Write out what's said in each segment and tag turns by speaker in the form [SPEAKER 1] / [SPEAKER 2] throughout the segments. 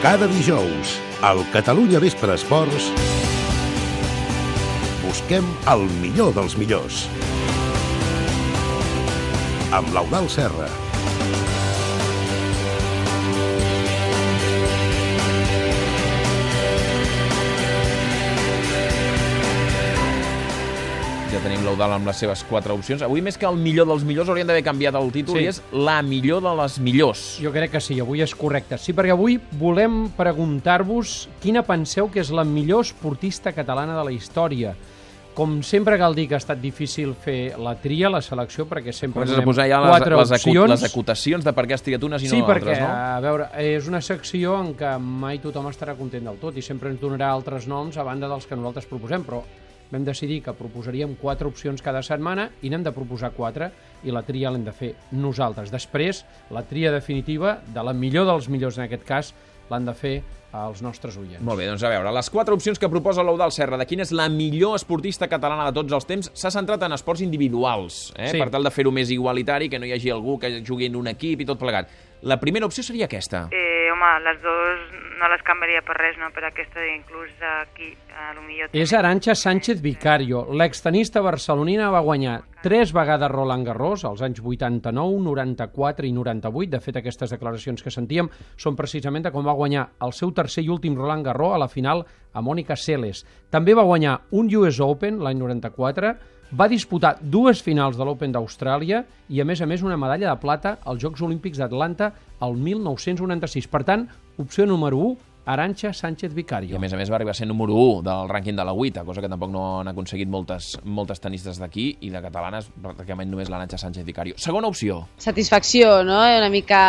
[SPEAKER 1] Cada dijous, al Catalunya Vespre Esports, busquem el millor dels millors. Amb l'Eudal Serra.
[SPEAKER 2] Ja tenim l'Eudal amb les seves quatre opcions. Avui, més que el millor dels millors, haurien d'haver canviat el títol
[SPEAKER 3] Sí.
[SPEAKER 2] i és la millor de les millors.
[SPEAKER 3] Jo crec que sí, avui és correcte. Sí, perquè avui volem preguntar-vos quina penseu que és la millor esportista catalana de la història. Com sempre cal dir que ha estat difícil fer la tria, la selecció, perquè sempre
[SPEAKER 2] Comences a posar ja les, les,
[SPEAKER 3] opcions.
[SPEAKER 2] les acotacions de per què has triat unes i no
[SPEAKER 3] Sí, perquè,
[SPEAKER 2] altres, no?
[SPEAKER 3] a veure, és una secció en què mai tothom estarà content del tot i sempre ens donarà altres noms a banda dels que nosaltres proposem, però vam decidir que proposaríem quatre opcions cada setmana i n'hem de proposar quatre i la tria l'hem de fer nosaltres. Després, la tria definitiva de la millor dels millors en aquest cas l'han de fer els nostres oients.
[SPEAKER 2] Molt bé, doncs a veure, les quatre opcions que proposa l'Eudal Serra de quina és la millor esportista catalana de tots els temps s'ha centrat en esports individuals, eh?
[SPEAKER 3] Sí.
[SPEAKER 2] per tal de fer-ho més igualitari, que no hi hagi algú que jugui en un equip i tot plegat. La primera opció seria aquesta.
[SPEAKER 4] Eh, home, les dues no les canviaria per res, no? Per aquesta inclús aquí, a lo millor...
[SPEAKER 3] És Aranxa Sánchez Vicario. L'extenista barcelonina va guanyar tres vegades Roland Garros, als anys 89, 94 i 98. De fet, aquestes declaracions que sentíem són precisament de com va guanyar el seu tercer i últim Roland Garros a la final a Mònica Seles. També va guanyar un US Open l'any 94, va disputar dues finals de l'Open d'Austràlia i, a més a més, una medalla de plata als Jocs Olímpics d'Atlanta el 1996. Per tant, opció número 1, Aranxa Sánchez
[SPEAKER 2] I
[SPEAKER 3] Vicario.
[SPEAKER 2] a més a més va arribar a ser número 1 del rànquing de la UITA, cosa que tampoc no han aconseguit moltes, moltes tenistes d'aquí i de catalanes, pràcticament només l'Aranxa Sánchez Vicario. Segona opció.
[SPEAKER 5] Satisfacció, no? Una mica...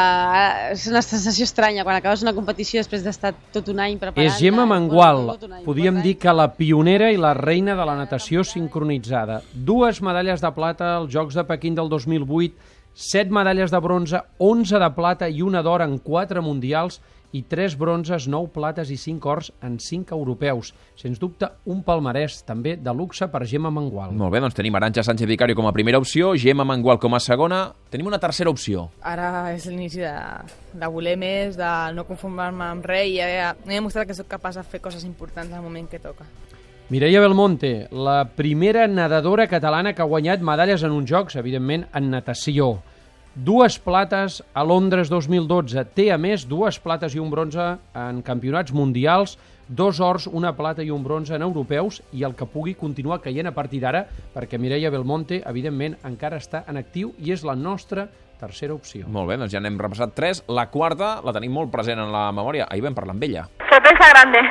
[SPEAKER 5] És una sensació estranya quan acabes una competició després d'estar tot un any preparant.
[SPEAKER 3] És Gemma Mangual, podríem dir que la pionera i la reina de la natació sincronitzada. Dues medalles de plata als Jocs de Pequín del 2008, set medalles de bronze, 11 de plata i una d'or en quatre mundials i tres bronzes, nou plates i cinc ors en cinc europeus. Sens dubte, un palmarès també de luxe per Gemma Mangual.
[SPEAKER 2] Molt bé, doncs tenim Aranxa Sánchez Vicario com a primera opció, Gemma Mangual com a segona. Tenim una tercera opció.
[SPEAKER 6] Ara és l'inici de, de voler més, de no conformar-me amb res i ja, he demostrat que sóc capaç de fer coses importants al moment que toca.
[SPEAKER 3] Mireia Belmonte, la primera nedadora catalana que ha guanyat medalles en uns jocs, evidentment, en natació. Dues plates a Londres 2012. Té, a més, dues plates i un bronze en campionats mundials, dos ors, una plata i un bronze en europeus i el que pugui continuar caient a partir d'ara, perquè Mireia Belmonte, evidentment, encara està en actiu i és la nostra tercera opció.
[SPEAKER 2] Molt bé, doncs ja n'hem repassat tres. La quarta la tenim molt present en la memòria. Ahir vam parlar amb ella.
[SPEAKER 4] Sorpresa grande,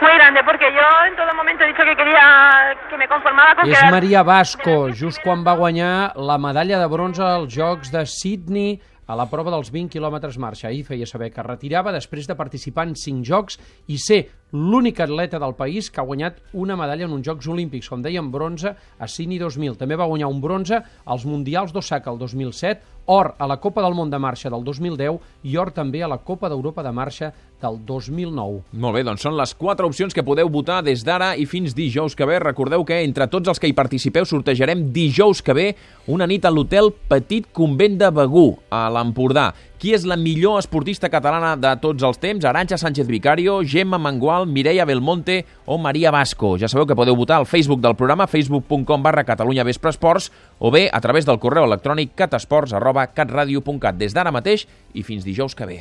[SPEAKER 4] muy grande, porque yo en todo momento he dicho que quería, que me conformaba con
[SPEAKER 3] És. Maria Vasco, just quan va guanyar la medalla de bronze als Jocs de Sydney a la prova dels 20 quilòmetres marxa. Ahir feia saber que retirava després de participar en 5 jocs i ser l'únic atleta del país que ha guanyat una medalla en uns Jocs Olímpics, com dèiem, bronze a Sydney 2000. També va guanyar un bronze als Mundials d'Osaka el 2007, or a la Copa del Món de Marxa del 2010 i or també a la Copa d'Europa de Marxa del 2009.
[SPEAKER 2] Molt bé, doncs són les quatre opcions que podeu votar des d'ara i fins dijous que ve. Recordeu que entre tots els que hi participeu sortejarem dijous que ve una nit a l'hotel Petit Convent de Begú, a l'Empordà. Qui és la millor esportista catalana de tots els temps? Aranxa Sánchez Vicario, Gemma Mangual, Mireia Belmonte o Maria Vasco. Ja sabeu que podeu votar al Facebook del programa, facebook.com barra Catalunya Vespre Esports, o bé a través del correu electrònic catasports arroba catradio.cat des d'ara mateix i fins dijous que ve.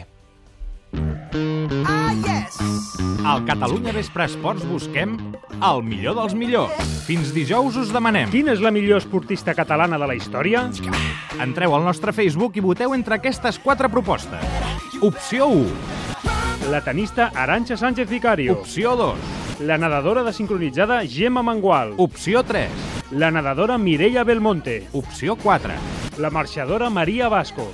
[SPEAKER 7] Al Catalunya Vespre Esports busquem el millor dels millors. Fins dijous us demanem.
[SPEAKER 8] Quina és la millor esportista catalana de la història?
[SPEAKER 7] Entreu al nostre Facebook i voteu entre aquestes quatre propostes. Opció 1,
[SPEAKER 8] La tenista Aranxa Sánchez Vicario.
[SPEAKER 7] opció 2,
[SPEAKER 8] La nedadora de sincronitzada Gemma Mangual.
[SPEAKER 7] opció 3,
[SPEAKER 8] La nedadora Mireia Belmonte.
[SPEAKER 7] opció 4.
[SPEAKER 8] La marxadora Maria Vasco.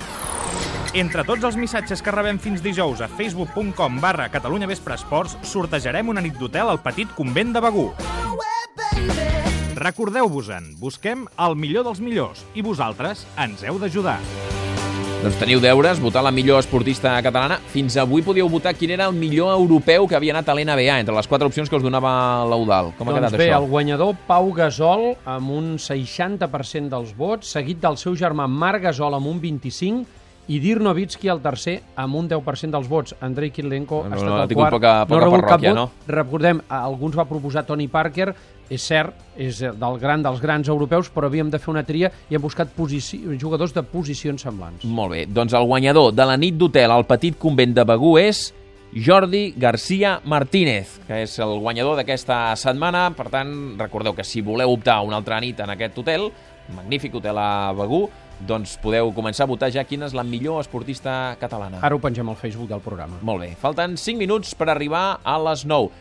[SPEAKER 7] Entre tots els missatges que rebem fins dijous a facebook.com barra Catalunya Vespre Esports sortejarem una nit d'hotel al Petit Convent de Begú. Recordeu-vos-en, busquem el millor dels millors i vosaltres ens heu d'ajudar.
[SPEAKER 2] Doncs teniu deures, votar la millor esportista catalana. Fins avui podíeu votar quin era el millor europeu que havia anat a l'NBA, entre les quatre opcions que us donava l'Eudal. Com ha
[SPEAKER 3] doncs
[SPEAKER 2] quedat
[SPEAKER 3] bé,
[SPEAKER 2] això?
[SPEAKER 3] el guanyador Pau Gasol amb un 60% dels vots, seguit del seu germà Marc Gasol amb un 25% i Dir Nowitzki el tercer amb un 10% dels vots. Andrei Kirilenko
[SPEAKER 2] No,
[SPEAKER 3] ha estat
[SPEAKER 2] no,
[SPEAKER 3] el quart.
[SPEAKER 2] poca-
[SPEAKER 3] no
[SPEAKER 2] poca
[SPEAKER 3] ha rebut cap vot.
[SPEAKER 2] no?
[SPEAKER 3] Recordem, alguns va proposar Tony Parker, és cert, és del gran dels grans europeus, però havíem de fer una tria i hem buscat posici... jugadors de posicions semblants.
[SPEAKER 2] Molt bé, doncs el guanyador de la nit d'hotel al petit convent de Begú és Jordi García Martínez, que és el guanyador d'aquesta setmana. Per tant, recordeu que si voleu optar a una altra nit en aquest hotel, magnífic hotel a Begú, doncs podeu començar a votar ja quina és la millor esportista catalana.
[SPEAKER 3] Ara ho pengem al Facebook del programa.
[SPEAKER 2] Molt bé, falten 5 minuts per arribar a les 9.